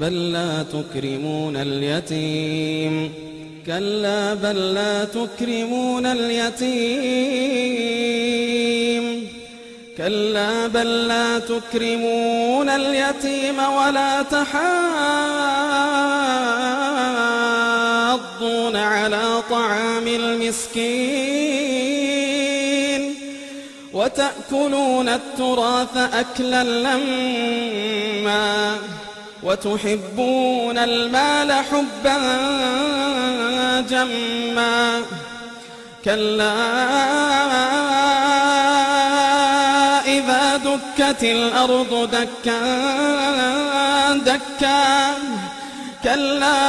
بل لا تكرمون اليتيم. كلا بل لا تكرمون اليتيم. كلا بل لا تكرمون اليتيم ولا تحاضون على طعام المسكين. وتأكلون التراث أكلا لما وتحبون المال حبا جما. كلا إذا دكت الأرض دكا دكا. كلا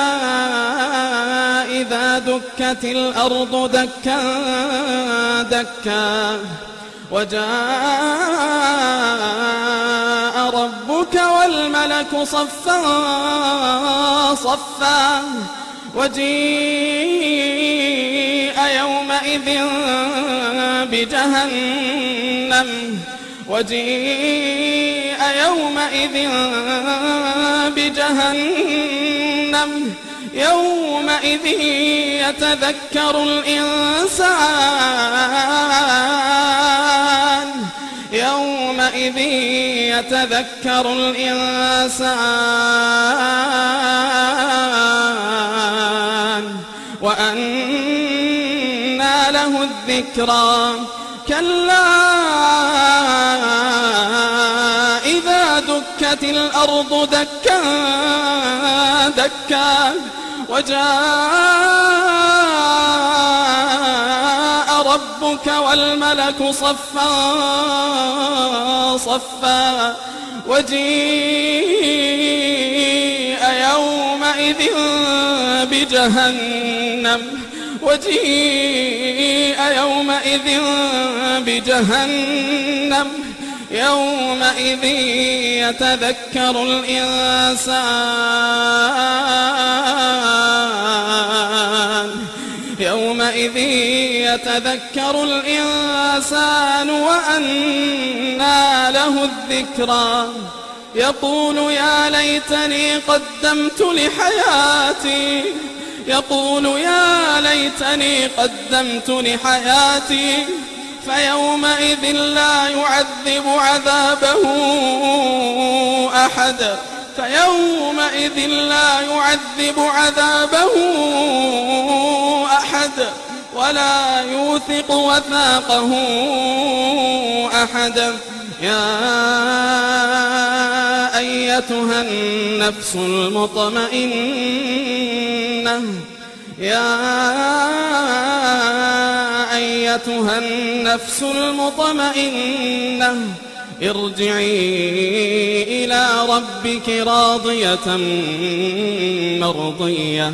إذا دكت الأرض دكا دكا. وجاء ربك والملك صفا صفا وجيء يومئذ بجهنم وجيء يومئذ بجهنم يومئذ يتذكر الإنسان يومئذ يتذكر الإنسان وأنى له الذكرى. كلا إذا دكت الأرض دكا دكا وجاء ربك والملك صفا صفا وجيء يومئذ بجهنم وجيء يومئذ بجهنم يومئذ يتذكر الإنسان يومئذ يتذكر الإنسان وأنى له الذكرى. يقول يا ليتني قدمت لحياتي. يقول يا ليتني قدمت لحياتي. فيومئذ لا يعذب عذابه أحد. فيومئذ لا يعذب عذابه ولا يوثق وثاقه أحد يا أيتها النفس المطمئنة يا أيتها النفس المطمئنة ارجعي إلى ربك راضية مرضية.